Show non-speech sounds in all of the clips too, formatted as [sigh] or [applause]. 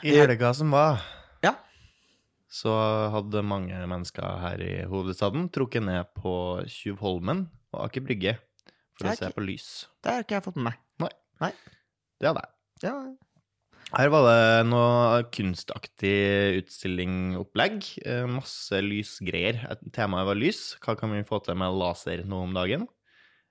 I helga som var, Ja. så hadde mange mennesker her i hovedstaden trukket ned på Tjuvholmen og Aker Brygge for å se ikke- på lys. Det har ikke jeg fått med meg. Nei. Det hadde jeg. Ja, Her var det noe kunstaktig utstillingopplegg. eh, Masse lysgreier. Temaet var lys. Hva kan vi få til med laser nå om dagen?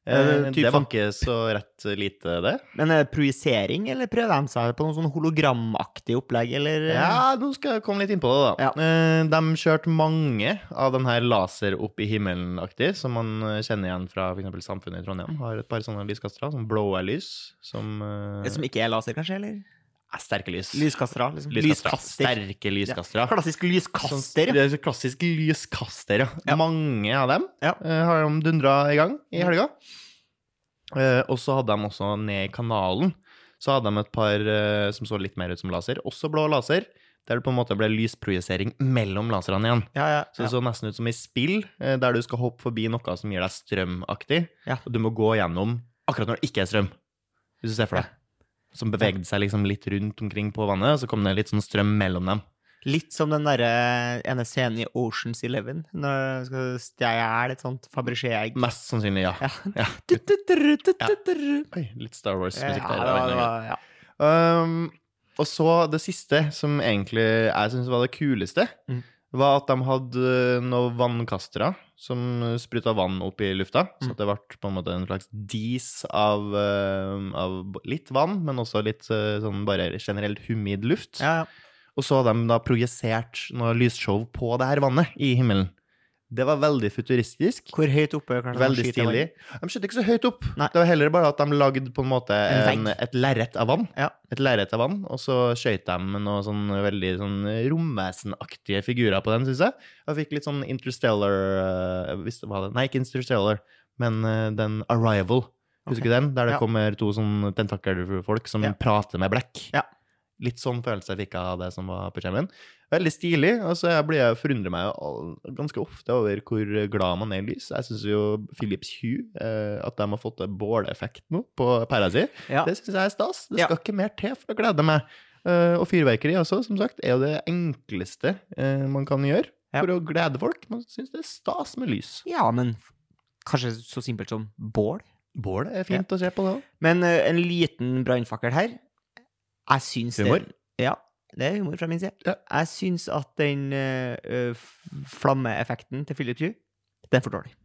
Eh, Eh, det var sånn- ikke så rett lite, det. Men er det projisering, eller prøver de seg på noe sånn hologramaktig opplegg, eller? Ja, nå skal jeg komme litt inn på det, da. Ja. Eh, De kjørte mange av den her laser opp i himmelen-aktig, som man eh, kjenner igjen fra f.eks. Samfunnet i Trondheim. Har et par sånne lyskastere, som blå lys, som eh, Som ikke er laser, kanskje? eller? Er sterke lys. Lyskastere, liksom. Lyskaster. Sterke lyskastere. Klassisk lyskaster. Sånn, det er så klassisk lyskaster, ja. Ja. Mange av dem Ja. eh, har de dundra i gang i helga. Uh, og så hadde de også ned i kanalen, så hadde de et par uh, som så litt mer ut som laser, også blå laser, der det på en måte ble lysprojisering mellom laserne igjen. Ja, ja. Så det så nesten ut som i spill, uh, der du skal hoppe forbi noe som gir deg strømaktig, Ja. og du må gå gjennom akkurat når det ikke er strøm. Hvis du ser for deg. Som bevegde seg liksom litt rundt omkring på vannet, og så kom det litt sånn strøm mellom dem. Litt som den derre ene scenen i Oceans Eleven, når du skal stjele et sånt Fabergé-egg. Mest sannsynlig, ja. Ja. Litt Star Wars-musikk der. Ja, var- ja. Um, og så det siste, som egentlig jeg syns var det kuleste, Mm. Var at de hadde noen vannkastere som spruta vann opp i lufta. Så Mm. det ble på en måte en slags dis av, eh, av litt vann, men også litt eh, sånn bare generelt humid luft. Ja, ja. Og så hadde de da projisert noe lysshow på det her vannet i himmelen. Det var veldig futuristisk. Hvor høyt oppe kan Veldig stilig. De skjøt ikke så høyt opp. Nei. Det var heller bare at de lagde på en måte En en, et lerret av vann. Ja. Et lerret av vann, og så skøyt de med noen sånn veldig sånn romvesenaktige figurer på den, syns jeg. Jeg fikk litt sånn Interstellar det. Nei, ikke Interstellar, men eh, den Arrival. Husker du den? Der det Ja. kommer to sånn tentakelfolk som Ja. prater med blekk. Ja. Litt sånn følelse jeg fikk av det som var på skjermen. Veldig stilig. og så jeg blir jeg forundrer meg ganske ofte over hvor glad man er i lys. Jeg syns jo Philips Hue, eh, at de har fått båleffekt nå på pæra si, Ja. det syns jeg er stas. Det Ja. skal ikke mer til for å glede meg. Eh, og fyrverkeri også, som sagt, er jo det enkleste eh, man kan gjøre Ja. for å glede folk. Man syns det er stas med lys. ja, men kanskje så simpelt som bål? Bål er fint å se på, det òg. Men eh, en liten brannfakkel her. Jeg syns Humor? Det, ja, det er humor fra min side. Ja. Jeg syns at den uh, flammeeffekten til Philip Hugh, den er for dårlig.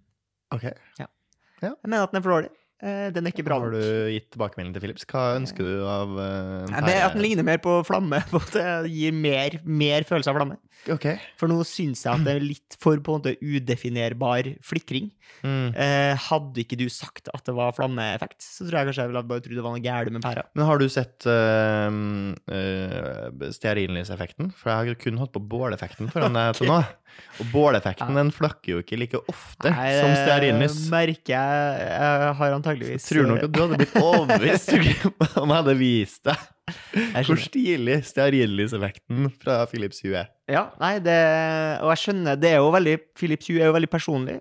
Ok. Jeg mener at den er for dårlig. Eh, den er ikke bra Har du gitt tilbakemelding til Philips? Hva ønsker du av uh, Nei, det er at den ligner mer på flamme. [laughs] på Det gir mer, mer følelse av flamme. Okay. For nå syns jeg at det er litt for på en måte udefinerbar flikring. Mm. Eh, hadde ikke du sagt at det var flammeeffekt, så tror jeg kanskje jeg ville bare trodd det var noe gærent med pæra. Men har du sett uh, uh, stearinlyseffekten? For jeg har kun hatt på båleffekten foran deg til [laughs] nå. Og båleffekten den flakker jo ikke like ofte som stearinlys. merker jeg Jeg har antageligvis Tror nok at du hadde blitt overbevist om jeg hadde vist deg hvor stilig stearinlyseffekten fra Philips Hue er. Ja, nei, det Og jeg skjønner, det er jo veldig Philips Hue er jo veldig personlig.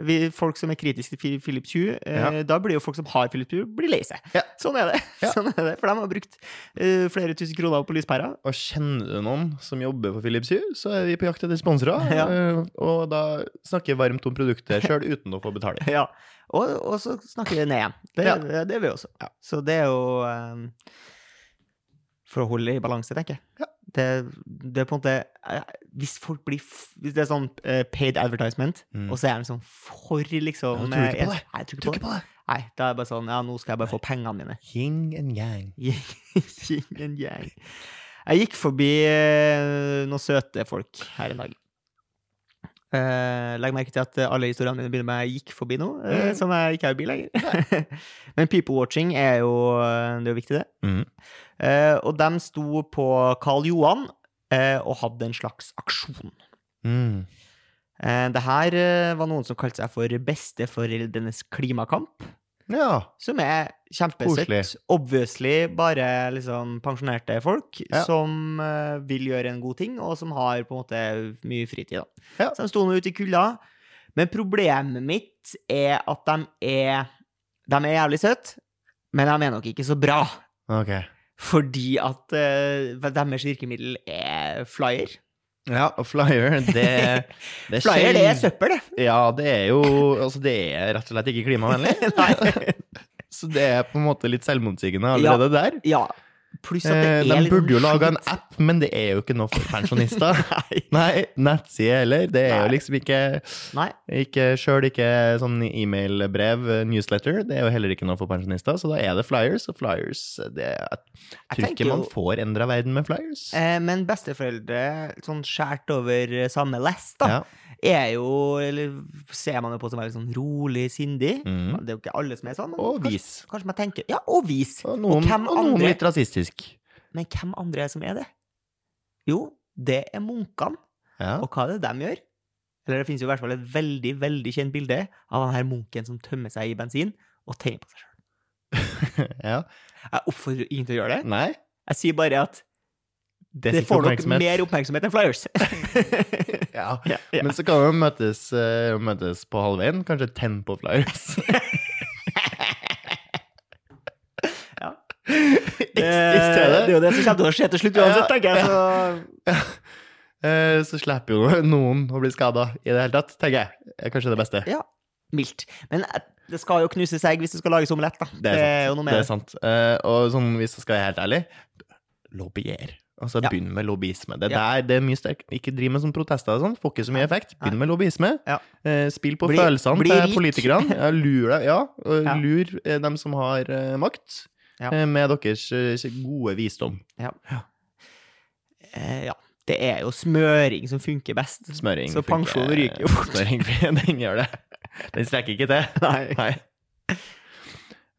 Vi, folk som er kritiske til Phil- Philips Hue, eh, Ja. da blir jo folk som har Philips Hue, blir lei seg. Ja. Sånn er. Ja. [laughs] Sånn er det. For de har brukt uh, flere tusen kroner på lyspæra. Og kjenner du noen som jobber på Philips Hue, så er vi på jakt etter sponsorer. [laughs] Eh, Og da snakker varmt om produktet [laughs] sjøl uten å få betaling. Ja. Og, og så snakker vi ned igjen. Det, det, det er vi også. Ja. Så det er jo um, For å holde i balanse, tenker jeg. Ja. Det, det er på en måte eh, Hvis folk blir Hvis det er sånn eh, paid advertisement, Mm. og så er de sånn for liksom Ja, tror du ikke på eh, det? Nei, jeg tror ikke på det. på. Nei, da er det bare sånn Ja, nå skal jeg bare få pengene mine. Yin and yang. [laughs] Yin and yang. Jeg gikk forbi noen søte folk her en dag. Uh, legg merke til at alle historiene mine begynner med gikk forbi' nå, uh, Mm. som jeg ikke er i bil lenger. [laughs] Men people watching er jo, eh, det er jo viktig, det. Mm. Uh, og de sto på Karl Johan eh, og hadde en slags aksjon. Mm. Eh, det her eh, var noen som kalte seg for Besteforeldrenes klimakamp. Ja. Som er kjempesøtt. Obviously bare liksom pensjonerte folk Ja. som uh, vil gjøre en god ting, og som har på en måte mye fritid. Da. Ja. Så de sto nå ute i kulda. Men problemet mitt er at de er De er jævlig søte, men de er nok ikke så bra. Okay. fordi at uh, deres virkemiddel er flyer. Ja, og flyer, det, det [laughs] er Flyer, det er søppel, det. Ja, det er jo Altså, det er rett og slett ikke klimavennlig. [laughs] Nei. [laughs] Så det er på en måte litt selvmotsigende allerede der. Ja. Pluss at det Eh, er de sånn burde jo laga en app, men det er jo ikke noe for pensjonister. [laughs] Nei. Nei, nettside heller. Det er jo liksom ikke Nei. Ikke sjøl ikke sånn e-mailbrev, eh, newsletter. Det er jo heller ikke noe for pensjonister, så da er det flyers. Og flyers det, Jeg tror ikke man får endra verden med flyers. Eh, men besteforeldre, sånn skjært over eh, samme lest, da, Ja. Er jo Eller ser man jo på som veldig sånn rolig, sindig. Mm. Det er jo ikke alle som er sånn. men Og vis. Kanskje man tenker Ja, og vis! Og noen, hvem og noen andre- litt rasistisk. Men hvem andre er det som er det? Jo, det er munkene. Ja. Og hva er det de gjør? Eller det finnes jo i hvert fall et veldig, veldig kjent bilde av denne munken som tømmer seg i bensin og tenner på seg sjøl. [laughs] ja. Jeg oppfordrer ingen til å gjøre det. Nei. Jeg sier bare at Det, det får nok mer oppmerksomhet enn flyers. [laughs] Ja. ja, ja. Men så kan vi møtes, uh, møtes på halvveien. Kanskje ten på flyers. [laughs] Ja. [laughs] Det, det er jo det som kommer til å skje til slutt uansett, tenker jeg. Så eh, så slipper jo noen å bli skada i det hele tatt, tenker jeg. Er kanskje det beste. ja, mildt. Men eh, det skal jo knuses egg hvis det skal lages omelett, da. Det er mer. Det er sant. Uh, og sånn, hvis jeg skal være helt ærlig, lobbyer. Altså, Ja. begynn med lobbyisme. Det, Ja. der, det er mye sterkt. Ikke driv med sånn protester og sånn. Får ikke så mye effekt. Begynn med lobbyisme. Ja. Eh, spill på Bli- følelsene bli til politikerne. Ja, lur deg, ja. Lur eh, dem som har eh, makt, eh, med deres eh, gode visdom. Ja. ja. Det er jo smøring som funker best. Smøring. Så pensjonen pensjon ryker jo fort. Smøring, [laughs] den gjør det. Den strekker ikke til. Nei. Nei.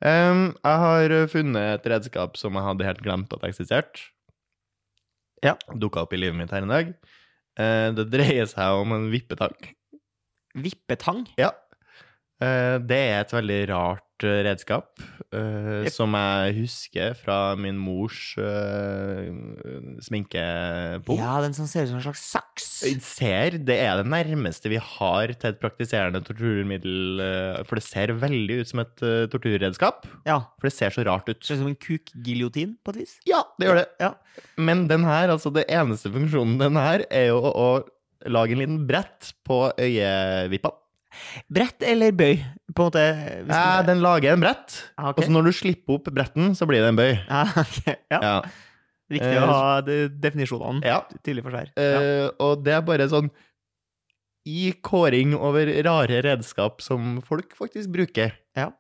Um, jeg har funnet et redskap som jeg hadde helt glemt at eksisterte. Ja. Dukka opp i livet mitt her en dag. Eh, det dreier seg om en vippetang. Vippetang. Ja. Eh, det er et veldig rart eh, redskap eh, som jeg husker fra min mors sminkepung. Ja, den som ser ut som en slags saks. Ser, Det er det nærmeste vi har til et praktiserende torturmiddel. For det ser veldig ut som et torturredskap. Ja. For det ser så rart ut. Ser ut som en kukgiljotin, på et vis. Ja, det gjør det. Ja. Men den her, altså det eneste funksjonen den her, er jo å, å lage en liten brett på øyevippene. Brett eller bøy, på en måte? Ja, man- den lager en brett, Ah, okay. og så når du slipper opp bretten, så blir det en bøy. Ah, [laughs] okay. ja. Ja. Viktig Eh, å ha definisjonene ja. tydelig for seg. Ja. Eh, og det er bare sånn I kåring over rare redskap som folk faktisk bruker. Ja.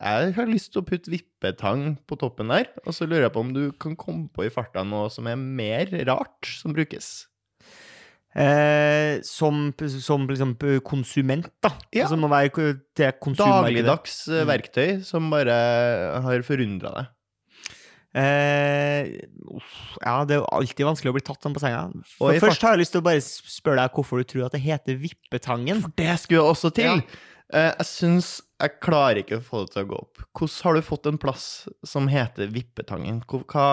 Jeg har lyst til å putte vippetang på toppen der, og så lurer jeg på om du kan komme på i farta noe som er mer rart som brukes. Eh, som som liksom konsument, da. Ja. Som må være til konsummarkedet. Dagligdags eh, Mm. verktøy som bare har forundra deg. Eh, ja, det er jo alltid vanskelig å bli tatt sånn på senga. For først har jeg lyst til å bare spørre deg hvorfor du tror at det heter Vippetangen. For det skulle jeg også til! Ja. Eh, jeg syns Jeg klarer ikke å få det til å gå opp. Hvordan har du fått en plass som heter Vippetangen? Hva,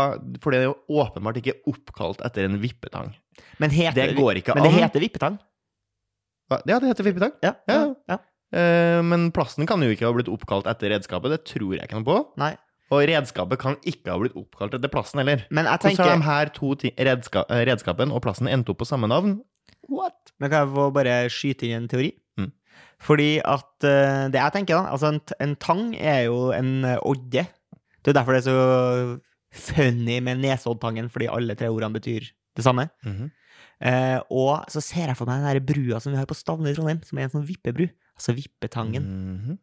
for det er jo åpenbart ikke oppkalt etter en vippetang. Men, heter, Det går ikke men det heter Vippetang. Ja, det heter vippetang. Ja. Ja. ja. Eh, men plassen kan jo ikke ha blitt oppkalt etter redskapet. Det tror jeg ikke noe på. Nei. Og redskapet kan ikke ha blitt oppkalt etter plassen heller. Men jeg Hvordan har de her to ting, redska eh, redskapen og plassen endt opp på samme navn? What? Men kan jeg få bare skyte inn en teori? Mm. Fordi at eh, Det jeg tenker, da Altså, en, en tang er jo en eh, odde. Det er derfor det er så funny med Nesoddtangen, fordi alle tre ordene betyr det samme. Mhm. Eh, og så ser jeg for meg den der brua som vi har på Stavne i Trondheim, som er en sånn vippebru. Altså Vippetangen.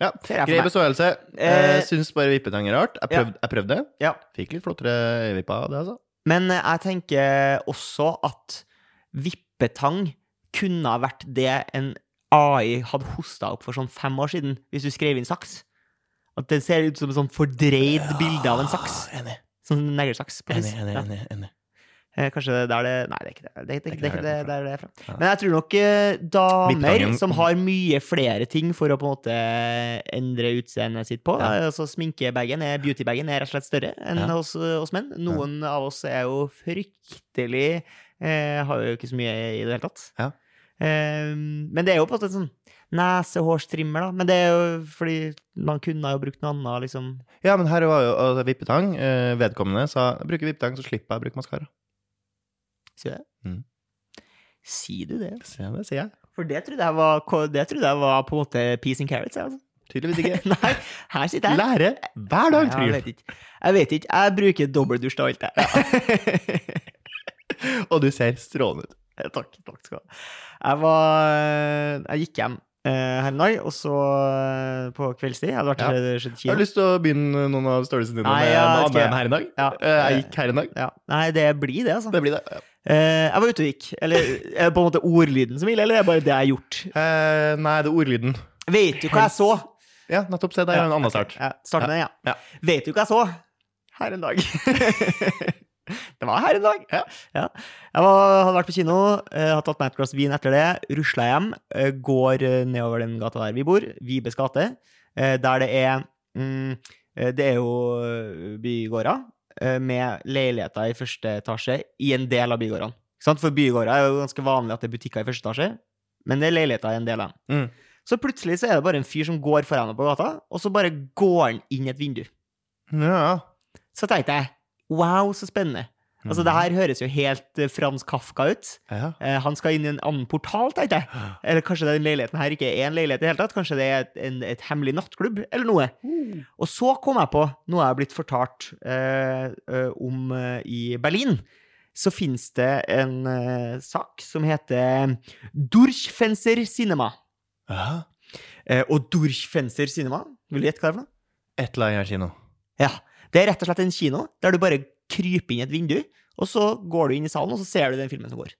Ja, Ser jeg for grei beståelse. Eh, Eh, syns bare vippetang er rart. Jeg ja. prøvde, jeg prøvde. Ja. Fikk litt flottere øyevipper av det, altså. Men jeg tenker også at vippetang kunne ha vært det en AI hadde hosta opp for sånn fem år siden, hvis du skrev inn saks. At det ser ut som et sånn fordreid bilde av en saks. Enig, Sånn neglesaks. enig, enig. Enig, enig. Eh, Kanskje det er der det Nei, det er ikke det. Det, det, det, det, det, er fra. Ja. Men jeg tror nok eh, damer som har mye flere ting for å på en måte endre utseendet sitt på Ja. eh, altså Sminkebagen, beautybagen, er rett og slett større enn Ja. hos, hos menn. Noen av oss er jo fryktelig eh, Har jo ikke så mye i det hele tatt. Ja. Eh, men det er jo på en måte sånn nesehårstrimmer, da. Men det er jo fordi man kunne jo brukt noe annet, liksom. Ja, men her var jo altså, vippetang. Eh, vedkommende sa bruker vippetang, så slipper jeg å bruke maskara. Sier du det? Mm. Sier du det? Ja, det sier jeg. For det trodde jeg var, det trodde jeg var på en måte peace and carrots. Altså. Tydeligvis ikke. [laughs] Nei, her sitter jeg. Lære hver dag, jeg Trym. vet ikke. Jeg vet ikke. Jeg bruker dobbeltdusj til alt, jeg. [laughs] Og du ser strålende ut. Eh, Takk, takk skal du ha. Jeg var Jeg gikk hjem eh, her en dag, og så eh, på kveldstid Jeg hadde vært Ja. og kino. Jeg har lyst til å begynne noen av storiesene dine Nei, med ja, noe annet enn her i dag. Ja. Eh, Jeg gikk her en dag. Ja. Nei, det blir det, altså. Det blir det. Ja. Eh, jeg var ute og gikk. Eller er det på en måte ordlyden som gjelder, eller er det bare det jeg har gjort? Eh, nei, det er ordlyden. Vet du hva jeg så? Ja, nettopp. Se, der er en annen start. Ja, start med den, ja. Ja. Vet du hva jeg så? Her en dag. [laughs] [laughs] det var her en dag. Ja. Jeg var, hadde vært på kino, eh, hadde tatt meg et glass vin etter det, rusla hjem, eh, går eh, nedover den gata der vi bor, Vibes gate, der det er mm, eh, Det er jo bygårder med leiligheter i første etasje i en del av bygårdene. For bygårder er jo ganske vanlig at det er butikker i første etasje, men det er leiligheter i en del av dem. Mm. Så plutselig så er det bare en fyr som går foran meg på gata, og så bare går han inn i et vindu. Ja. Så tenkte jeg wow, så spennende. Altså, det her høres jo helt eh, Frans Kafka ut. Ja. Eh, han skal inn i en annen portal, tenkte jeg. [gasps] Eller kanskje den leiligheten her ikke er en leilighet i det hele tatt. Kanskje det er et, en, et hemmelig nattklubb, eller noe. Og så kom jeg på noe jeg har blitt fortalt eh, eh, om eh, i Berlin. Så finnes det en eh, sak som heter Durchfenser Cinema. Ja. Og Durchfenser Cinema, vil du gjette hva det er for noe? Et eller annet kino. Ja. Det er rett og slett en kino der du bare kryper inn i et vindu, og så går du inn i salen, og så ser du den filmen som går.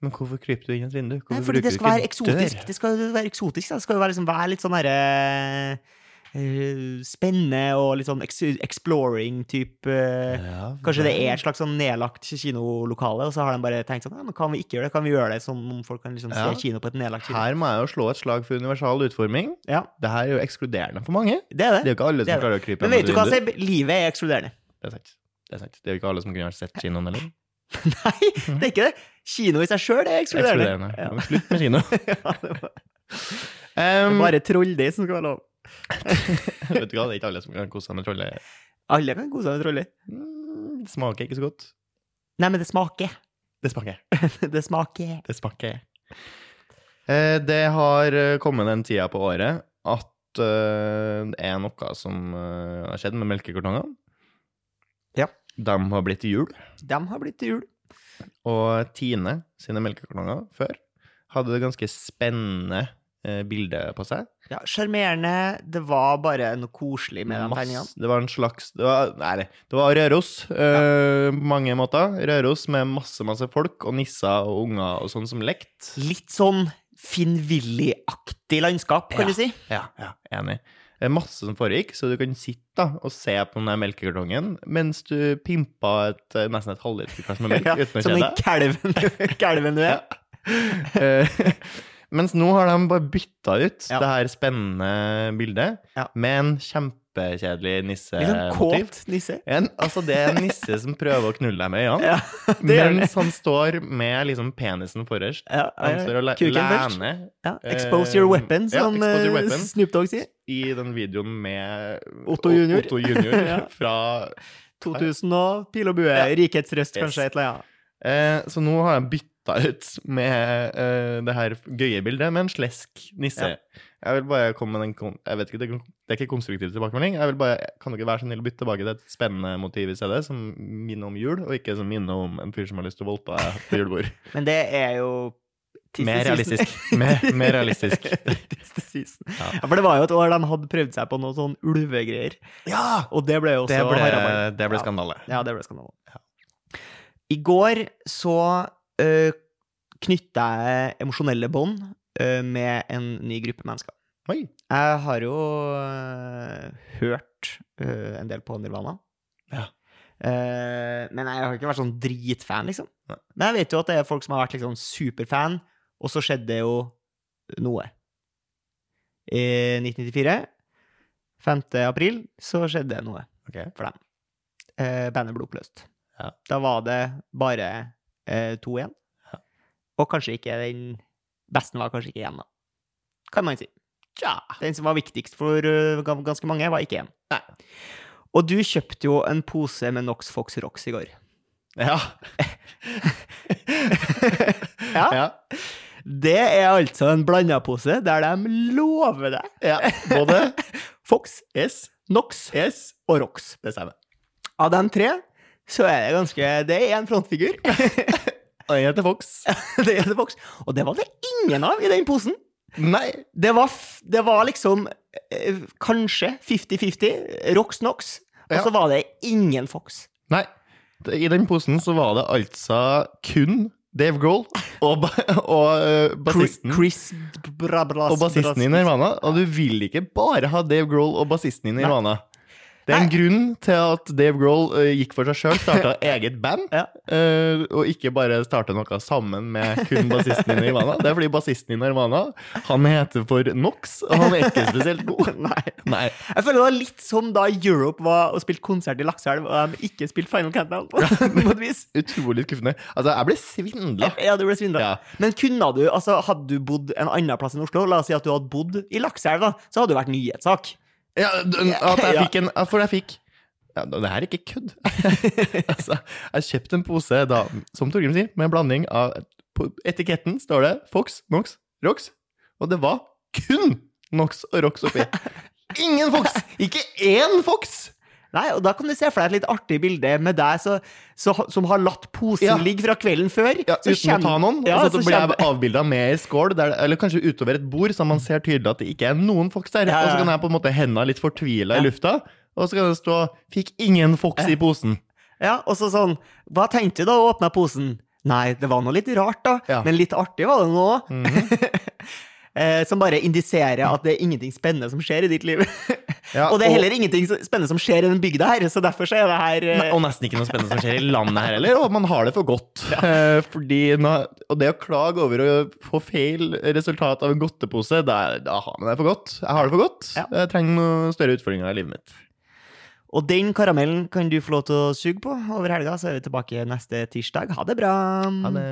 Men hvorfor kryper du inn i et vindu? Hvorfor Nei, fordi det skal være eksotisk. Det skal være eksotisk. Det skal jo være, liksom, være litt sånn herre eh, Spennende og litt sånn exploring-type Ja, Kanskje det er et slags sånn nedlagt kinolokale, og så har de bare tenkt sånn «Ja, men Kan vi ikke gjøre det? Kan vi gjøre det som om folk kan liksom se Ja. kino på et nedlagt kino? Her må jeg jo slå et slag for universal utforming. Ja, Det her er jo ekskluderende for mange. det er Det er jo ikke alle som er det. klarer å krype Men vet du hva. Seb? Livet er ekskluderende. Det er sant. Det er sant. Det er jo ikke alle som kunne ha sett kinoen heller. [laughs] Nei, det er ikke det. Kino i seg sjøl er ekskluderende. Ekskluderende. Ja. Slutt med kino. [laughs] Ja, det var- [laughs] Um, Bare trolldeig som skal være lov. [laughs] vet du hva, det er ikke alle som kan kose seg med trolle. Alle kan kose seg med trolley. Mm, Det smaker ikke så godt. Nei, men det smaker. Det smaker. [laughs] Det smaker. Det smaker. Eh, Det har eh, kommet den tida på året at eh, det er noe som eh, har skjedd med melkekartongene. Ja. De har blitt til jul. De har blitt til jul. Og Tine sine melkekartonger før hadde det ganske spennende eh, bilde på seg. Ja, Sjarmerende. Det var bare noe koselig med de tegningene. Det var en slags Det var, nei, det var Røros eh, på mange måter. Røros med masse, masse folk og nisser og unger og sånn som lekt. Litt sånn Finn Willy-aktig landskap, kan Ja. du si. Ja, ja, enig. Det er masse som foregikk, så du kan sitte da, og se på den der melkekartongen mens du pimpa et, eh, nesten et halvlitersglass med melk [laughs] Ja, uten å som kjede den som kalven, [laughs] kalven du er. [laughs] Eh, Mens nå har de bare bytta ut Ja. det her spennende bildet Ja. med en kjempekjedelig Litt sånn nissemotiv. kåt nisse. En, altså, det er en nisse som prøver å knulle deg med øynene, Ja, [laughs] mens han står med liksom penisen forrest. Ja, Han står og lener Ja, expose your Eh, weapon, som your eh, weapon. Snoop Dogg sier. i den videoen med Otto Junior. Otto Junior [laughs] fra 2000 og pil og bue. Rikets røst, Yes. kanskje, et eller annet. eh, Så nå har jeg bytta ut med uh, det her gøye bildet med en slesk nisse. Ja. Jeg vil bare komme med den Jeg vet ikke, det det er ikke konstruktiv tilbakemelding. Jeg vil bare, Kan dere være så snill å bytte tilbake til et spennende motiv i stedet, som minner om jul, og ikke som minner om en fyr som har lyst til å voldta deg på julebord? [laughs] Men det er jo Mer realistisk. Mer, mer realistisk. [laughs] Ja. Ja, for det var jo et år de hadde prøvd seg på noe sånn ulvegreier. Ja! Og det ble jo også Det ble, det ble Ja. skandale. Ja, det ble skandale. I går så knytta jeg emosjonelle bånd øh, med en ny gruppe mennesker. Oi. Jeg har jo øh, hørt en del på Nirvana. Ja. Eh, men jeg har ikke vært sånn dritfan, liksom. Men jeg vet jo at det er folk som har vært liksom superfan, og så skjedde det jo noe. I 1994, 5. april, så skjedde det noe okay. for dem. Eh, bandet ble oppløst. Ja. Da var det bare eh, to igjen. Ja. Og kanskje ikke den Besten var kanskje ikke én, da. Kan man si. Tja. Den som var viktigst for øh, ganske mange, var ikke én. Og du kjøpte jo en pose med Nox Fox Rocks i går. Ja. [laughs] Ja. ja. Det er altså en blanda pose der de lover deg ja. Både [laughs] Fox, S, Nox S og Rox. Det stemmer. Av de tre så er det ganske Det er en frontfigur. [laughs] Og den heter Fox. det er [laughs] det Fox. Og det var det ingen av i den posen. Nei. Det var, det var liksom eh, kanskje 50-50. Rox Nox. Og Ja. så var det ingen Fox. Nei. I den posen så var det altså kun Dave Grohl og, og uh, bassisten. Chris bra, bra, Og bassisten i Nirvana. Og du vil ikke bare ha Dave Grohl og bassisten i Nirvana. Det er en grunn til at Dave Grohl eh, gikk for seg sjøl, starta [laughs] eget band, Ja. eh, og ikke bare starta noe sammen med kun bassisten i Nirvana. Det er fordi bassisten i Nirvana han heter for Nox, og han er ikke spesielt god. [laughs] Nei. Nei. Jeg føler det var litt som da Europe var og spilte konsert i Lakseelv, og de ikke spilte Final Countdown. [laughs] på et vis. Utrolig skuffende. Altså, jeg ble svindla. Ja, du ble svindla. Ja. Men kunne du, altså, hadde du bodd en annen plass enn Oslo, la oss si at du hadde bodd i Lakseelv, så hadde det vært nyhetssak. Ja, at jeg [laughs] fikk en For jeg fikk ja, Det her er ikke kødd. [laughs] altså, jeg kjøpte en pose, da, som Torgrim sier, med en blanding av På etiketten står det Fox, Nox, Rox, og det var kun Nox og Rox oppi. [laughs] Ingen Fox! Ikke én Fox! Nei, og da kan du se for deg et litt artig bilde med deg så, så, som har latt posen Ja. ligge fra kvelden før. Ja, uten å ta noen. Ja, og så så blir jeg avbilda med ei skål, der, eller kanskje utover et bord, så man ser tydelig at det ikke er noen Fox der. Og så kan jeg på en måte henda litt fortvila i lufta, og så kan det stå 'Fikk ingen Fox i posen'. Ja, og så sånn Hva tenkte du da du åpna posen? Nei, det var noe litt rart, da. Men litt artig var det nå òg. Mhm. [laughs] eh, som bare indiserer at det er ingenting spennende som skjer i ditt liv. [laughs] Ja, og det er heller ingenting spennende som skjer i den bygda her, så derfor så er det her eh, Nei, og nesten ikke noe spennende som skjer i landet her heller, og man har det for godt. [laughs] Eh, fordi og det å klage over å få feil resultat av en godtepose, da, da har man det for godt. Jeg har det for godt. Ja. Jeg trenger noen større utfordringer i livet mitt. Og den karamellen kan du få lov til å suge på over helga, så er vi tilbake neste tirsdag. Ha det bra! Ha det.